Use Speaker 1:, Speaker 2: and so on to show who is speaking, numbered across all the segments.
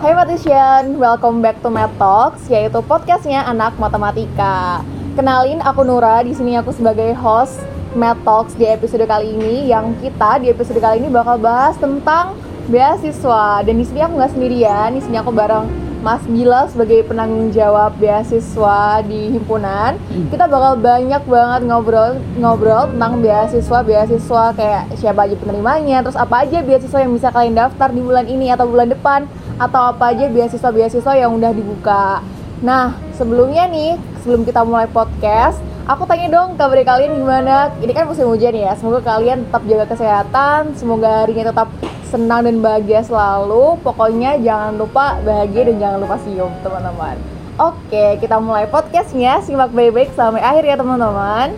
Speaker 1: Hai Matician, welcome back to Math Talks, yaitu podcastnya anak matematika. Kenalin, aku Nura, di sini aku sebagai host Math Talks di episode kali ini, yang kita di episode kali ini bakal bahas tentang beasiswa. Dan di sini aku nggak sendirian, di sini aku bareng Mas Bila sebagai penanggung jawab beasiswa di himpunan. Kita bakal banyak banget ngobrol ngobrol tentang beasiswa, beasiswa kayak siapa aja penerimanya, terus apa aja beasiswa yang bisa kalian daftar di bulan ini atau bulan depan atau apa aja beasiswa-beasiswa yang udah dibuka. Nah, sebelumnya nih, sebelum kita mulai podcast, aku tanya dong kabar kalian gimana? Ini kan musim hujan ya, semoga kalian tetap jaga kesehatan, semoga harinya tetap senang dan bahagia selalu. Pokoknya jangan lupa bahagia dan jangan lupa sium, teman-teman. Oke, kita mulai podcastnya. Simak baik-baik sampai akhir ya, teman-teman.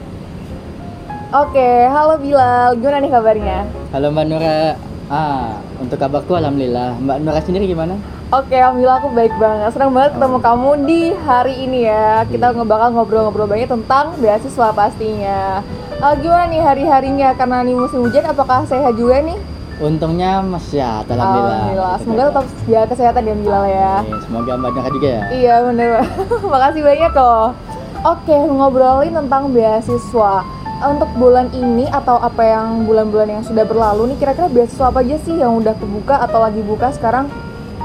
Speaker 1: Oke, halo Bilal. Gimana nih kabarnya?
Speaker 2: Halo Mbak Nura. Ah, untuk kabarku alhamdulillah. Mbak Nura sendiri gimana?
Speaker 1: Oke, alhamdulillah aku baik banget. Senang banget ketemu kamu di hari ini ya. Kita bakal ngobrol-ngobrol banyak tentang beasiswa pastinya. Eh, gimana nih hari-harinya? Karena nih musim hujan, apakah sehat juga nih?
Speaker 2: Untungnya masih ya, alhamdulillah.
Speaker 1: Semoga tetap jaga kesehatan ya Bilal ya.
Speaker 2: Semoga Mbak Nura juga ya.
Speaker 1: Iya bener Makasih banyak loh Oke ngobrolin tentang beasiswa Untuk bulan ini atau apa yang bulan-bulan yang sudah berlalu nih Kira-kira beasiswa apa aja sih yang udah kebuka atau lagi buka sekarang?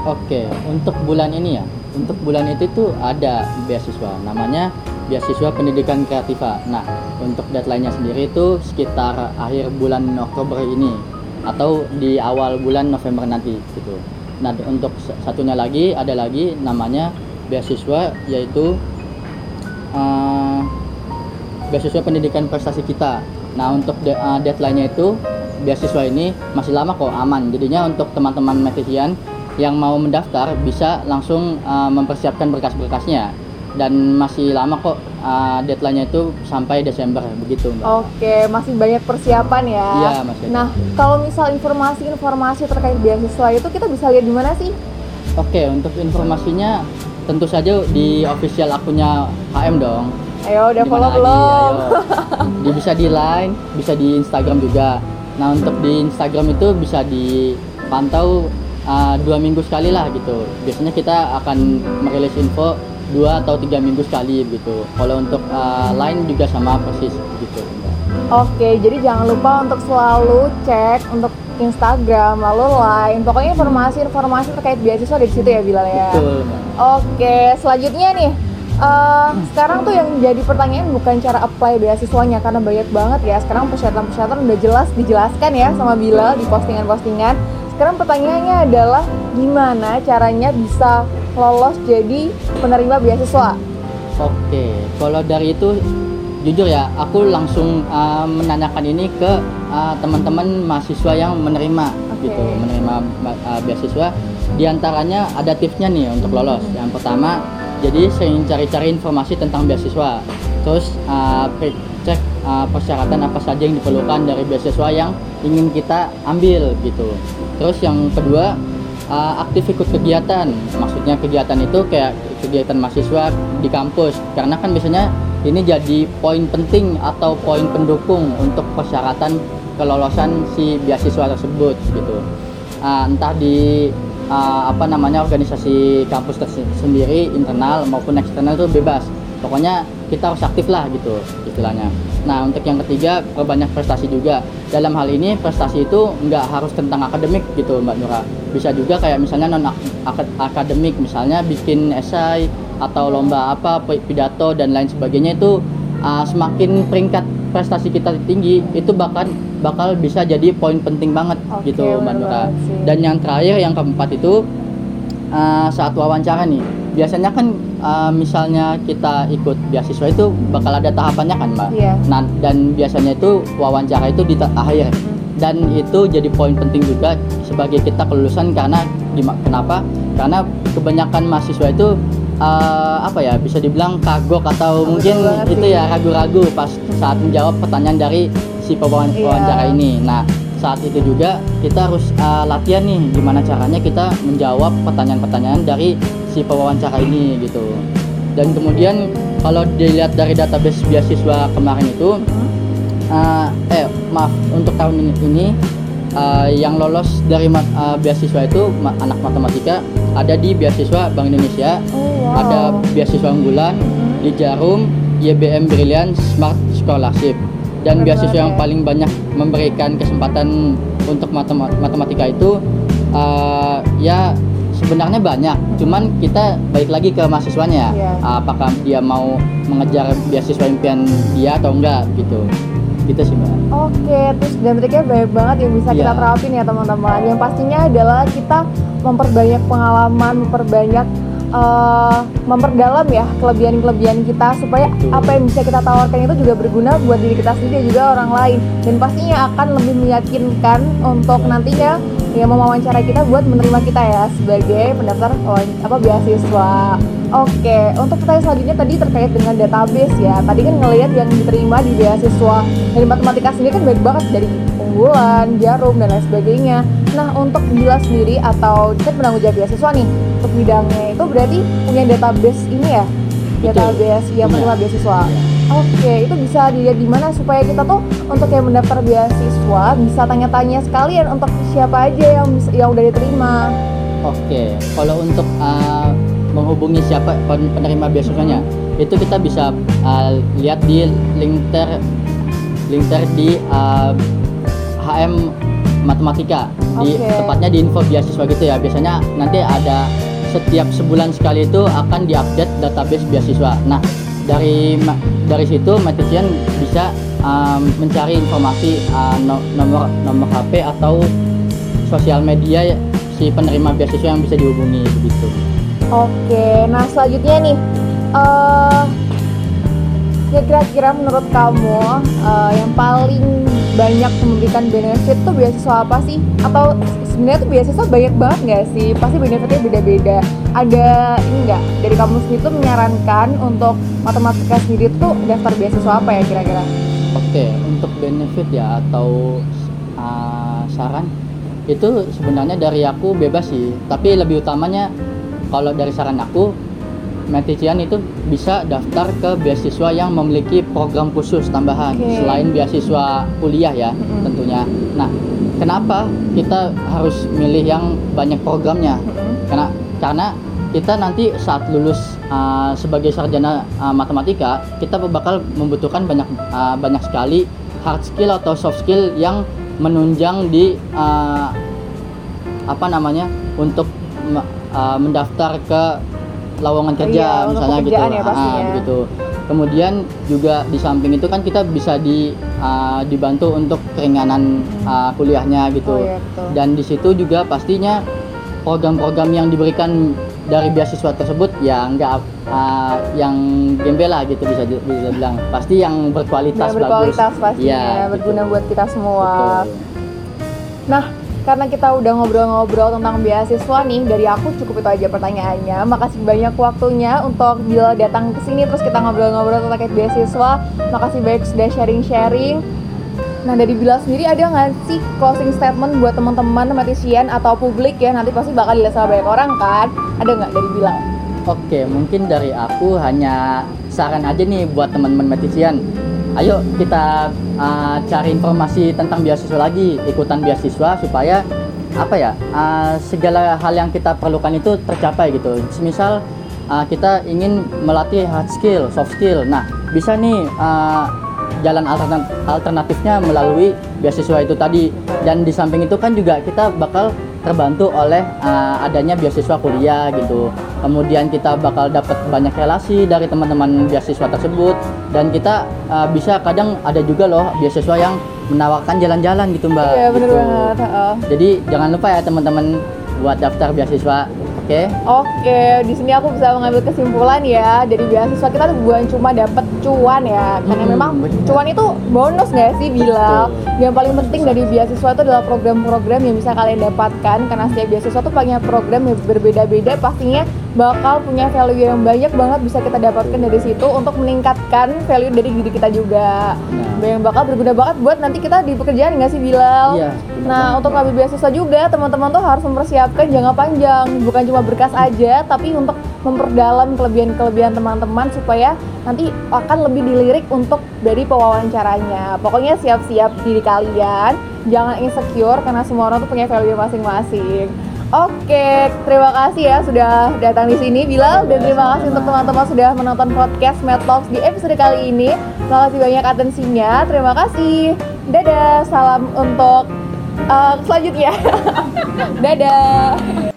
Speaker 2: Oke, untuk bulan ini ya. Untuk bulan itu tuh ada beasiswa namanya beasiswa pendidikan kreativa. Nah, untuk deadline-nya sendiri itu sekitar akhir bulan Oktober ini atau di awal bulan November nanti gitu. Nah, untuk satunya lagi ada lagi namanya beasiswa yaitu eh, beasiswa pendidikan prestasi kita. Nah, untuk de- eh, deadline-nya itu beasiswa ini masih lama kok aman. Jadinya untuk teman-teman Metisian yang mau mendaftar bisa langsung eh, mempersiapkan berkas-berkasnya dan masih lama kok eh, deadline-nya itu sampai Desember begitu, Mbak.
Speaker 1: Oke masih banyak persiapan ya
Speaker 2: Iya, masih ada.
Speaker 1: Nah kalau misal informasi-informasi terkait beasiswa itu kita bisa lihat di mana sih?
Speaker 2: Oke, untuk informasinya tentu saja di official akunnya HM dong.
Speaker 1: Ayo udah follow belum?
Speaker 2: Ayo. Bisa di line, bisa di Instagram juga. Nah untuk di Instagram itu bisa dipantau uh, dua minggu sekali lah gitu. Biasanya kita akan merilis info dua atau tiga minggu sekali gitu. Kalau untuk uh, line juga sama persis gitu.
Speaker 1: Oke, jadi jangan lupa untuk selalu cek untuk Instagram, lalu line. Pokoknya informasi-informasi terkait beasiswa dari situ ya Bilal ya.
Speaker 2: Betul.
Speaker 1: Oke, selanjutnya nih. eh, sekarang tuh yang jadi pertanyaan bukan cara apply beasiswanya karena banyak banget ya. Sekarang persyaratan-persyaratan udah jelas dijelaskan ya sama Bilal di postingan-postingan. Sekarang pertanyaannya adalah gimana caranya bisa lolos jadi penerima beasiswa?
Speaker 2: Oke, kalau dari itu jujur ya, aku langsung uh, menanyakan ini ke uh, teman-teman mahasiswa yang menerima
Speaker 1: Oke.
Speaker 2: gitu, menerima uh, beasiswa. Di antaranya ada tipsnya nih untuk lolos. Yang pertama, jadi sering cari-cari informasi tentang beasiswa. Terus uh, cek uh, persyaratan apa saja yang diperlukan dari beasiswa yang ingin kita ambil gitu. Terus yang kedua, uh, aktif ikut kegiatan. Maksudnya kegiatan itu kayak kegiatan mahasiswa di kampus. Karena kan biasanya ini jadi poin penting atau poin pendukung untuk persyaratan kelolosan si beasiswa tersebut gitu. Uh, entah di uh, apa namanya organisasi kampus terse- sendiri internal maupun eksternal itu bebas. Pokoknya kita harus aktif lah gitu istilahnya. Nah untuk yang ketiga perbanyak prestasi juga. Dalam hal ini prestasi itu nggak harus tentang akademik gitu Mbak Nura. Bisa juga kayak misalnya non ak- akademik misalnya bikin esai atau lomba apa pi- pidato dan lain sebagainya itu uh, semakin peringkat prestasi kita tinggi itu bahkan bakal bisa jadi poin penting banget
Speaker 1: Oke,
Speaker 2: gitu Mbak Nura. Dan yang terakhir yang keempat itu uh, saat wawancara nih biasanya kan uh, misalnya kita ikut beasiswa itu bakal ada tahapannya kan mbak?
Speaker 1: Iya.
Speaker 2: nah dan biasanya itu wawancara itu di akhir. Dan itu jadi poin penting juga sebagai kita kelulusan karena kenapa? Karena kebanyakan mahasiswa itu uh, apa ya bisa dibilang kagok atau mungkin itu ya ragu-ragu pas saat menjawab pertanyaan dari si pewawan-
Speaker 1: Iya.
Speaker 2: wawancara ini. Nah saat itu juga kita harus uh, latihan nih gimana caranya kita menjawab pertanyaan-pertanyaan dari si pewawancara ini gitu dan kemudian kalau dilihat dari database beasiswa kemarin itu uh, eh maaf untuk tahun ini, ini uh, yang lolos dari uh, beasiswa itu ma- anak matematika ada di beasiswa Bank Indonesia,
Speaker 1: Oh, wow.
Speaker 2: ada beasiswa unggulan di Jarum, YBM Brilliant Smart Scholarship. Dan beasiswa yang
Speaker 1: ya.
Speaker 2: paling banyak memberikan kesempatan untuk matema- matematika itu uh, ya sebenarnya banyak. Cuman kita balik lagi ke mahasiswanya.
Speaker 1: Iya.
Speaker 2: Apakah dia mau mengejar beasiswa impian dia atau enggak gitu. Gitu sih, Mbak.
Speaker 1: Oke, terus dan triknya banyak banget yang bisa kita
Speaker 2: Iya.
Speaker 1: terapin ya teman-teman. Yang pastinya adalah kita memperbanyak pengalaman, memperbanyak eh, memperdalam ya kelebihan-kelebihan kita supaya
Speaker 2: Betul.
Speaker 1: apa yang bisa kita tawarkan itu juga berguna buat diri kita sendiri dan juga orang lain dan pastinya akan lebih meyakinkan untuk nantinya ya mewawancara kita buat menerima kita ya sebagai pendaftar apa beasiswa. Oke, untuk pertanyaan selanjutnya tadi terkait dengan database ya. Tadi kan ngelihat yang diterima di beasiswa dari matematika sendiri kan banyak banget dari unggulan, jarum dan lain sebagainya. Nah, untuk Bila sendiri atau kan penanggung jawab beasiswa nih untuk bidangnya itu berarti punya database ini ya,
Speaker 2: Betul.
Speaker 1: database yang
Speaker 2: Punya.
Speaker 1: penerima beasiswa. Oke, itu bisa dilihat di mana supaya kita tuh untuk yang mendaftar beasiswa bisa tanya-tanya sekalian untuk siapa aja yang bisa- yang udah diterima.
Speaker 2: Oke, kalau untuk uh, menghubungi siapa pen- penerima beasiswanya, itu kita bisa uh, lihat di link ter link ter di uh, HM Matematika di
Speaker 1: Oke.
Speaker 2: tepatnya di info beasiswa gitu ya. Biasanya nanti ada setiap sebulan sekali itu akan diupdate database beasiswa. Nah, dari dari situ Matician bisa um, mencari informasi uh, no- nomor nomor HP atau sosial media si penerima beasiswa yang bisa dihubungi begitu.
Speaker 1: Oke, nah selanjutnya nih, eh ya kira-kira menurut kamu eh, yang paling banyak memberikan benefit tuh beasiswa apa sih? Atau sebenarnya tuh beasiswa banyak banget nggak sih? Pasti benefitnya beda-beda. Ada ini nggak dari kamu sendiri tuh menyarankan untuk matematika sendiri tuh daftar beasiswa apa ya kira-kira?
Speaker 2: Oke, untuk benefit ya atau uh, saran itu sebenarnya dari aku bebas sih, tapi lebih utamanya kalau dari saran aku Matician itu bisa daftar ke beasiswa yang memiliki program khusus tambahan
Speaker 1: Oke.
Speaker 2: selain beasiswa kuliah ya
Speaker 1: Mm-mm.
Speaker 2: tentunya. Nah, kenapa kita harus milih yang banyak programnya? karena karena kita nanti saat lulus uh, sebagai sarjana uh, matematika kita bakal membutuhkan banyak uh, banyak sekali hard skill atau soft skill yang menunjang di uh, apa namanya untuk uh, mendaftar ke lowongan kerja
Speaker 1: Iya,
Speaker 2: misalnya gitu
Speaker 1: ya
Speaker 2: Ah, begitu kemudian juga di samping itu kan kita bisa di uh, dibantu untuk keringanan uh, kuliahnya gitu
Speaker 1: Oh iya betul.
Speaker 2: dan di situ juga pastinya program-program yang diberikan dari beasiswa tersebut ya nggak uh, yang gembel lah gitu bisa bisa bilang pasti yang berkualitas,
Speaker 1: Yang berkualitas
Speaker 2: bagus
Speaker 1: pastinya,
Speaker 2: Iya,
Speaker 1: berguna
Speaker 2: gitu.
Speaker 1: buat kita semua.
Speaker 2: Betul.
Speaker 1: Nah, karena kita udah ngobrol-ngobrol tentang beasiswa nih, dari aku cukup itu aja pertanyaannya. Makasih banyak waktunya untuk Bila datang ke sini terus kita ngobrol-ngobrol terkait beasiswa. Makasih banyak sudah sharing-sharing. Nah, dari Bila sendiri ada nggak sih closing statement buat teman-teman matisian atau publik ya? Nanti pasti bakal dilihat sama banyak orang kan? Ada nggak dari Bila?
Speaker 2: Oke, mungkin dari aku hanya saran aja nih buat teman-teman matician. Ayo kita uh, cari informasi tentang beasiswa lagi, ikutan beasiswa supaya apa ya uh, segala hal yang kita perlukan itu tercapai gitu. Misal uh, kita ingin melatih hard skill, soft skill. Nah, bisa nih uh, jalan alternat- alternatifnya melalui beasiswa itu tadi. Dan di samping itu kan juga kita bakal terbantu oleh uh, adanya beasiswa kuliah gitu. Kemudian kita bakal dapat banyak relasi dari teman-teman beasiswa tersebut dan kita uh, bisa kadang ada juga loh beasiswa yang menawarkan jalan-jalan gitu mbak.
Speaker 1: Iya, bener
Speaker 2: gitu.
Speaker 1: banget. heeh.
Speaker 2: Jadi jangan lupa ya teman-teman buat daftar beasiswa. Oke.
Speaker 1: Oke, di sini aku bisa mengambil kesimpulan ya dari beasiswa kita tuh bukan cuma dapat cuan ya, karena
Speaker 2: Hmm,
Speaker 1: memang
Speaker 2: benar.
Speaker 1: cuan itu bonus nggak sih Bila?
Speaker 2: Betul.
Speaker 1: Yang paling penting dari beasiswa itu adalah program-program yang bisa kalian dapatkan karena setiap beasiswa tuh punya program yang berbeda-beda, pastinya bakal punya value yang banyak banget bisa kita dapatkan dari situ untuk meningkatkan value dari diri kita juga.
Speaker 2: Nah.
Speaker 1: Yang bakal berguna banget buat nanti kita di pekerjaan nggak sih Bilal?
Speaker 2: Iya,
Speaker 1: Nah,
Speaker 2: banget.
Speaker 1: untuk ngambil beasiswa juga teman-teman tuh harus mempersiapkan jangka panjang, bukan cuma berkas aja, tapi untuk memperdalam kelebihan-kelebihan teman-teman supaya nanti akan lebih dilirik untuk dari pewawancaranya. Pokoknya siap-siap diri kalian, jangan insecure karena semua orang tuh punya value masing-masing. Oke, terima kasih ya sudah datang di sini Bilal dan terima kasih untuk teman-teman sudah menonton podcast Mad di episode kali ini. Terima kasih banyak atensinya. Terima kasih. Dadah, salam untuk uh, selanjutnya. Dadah.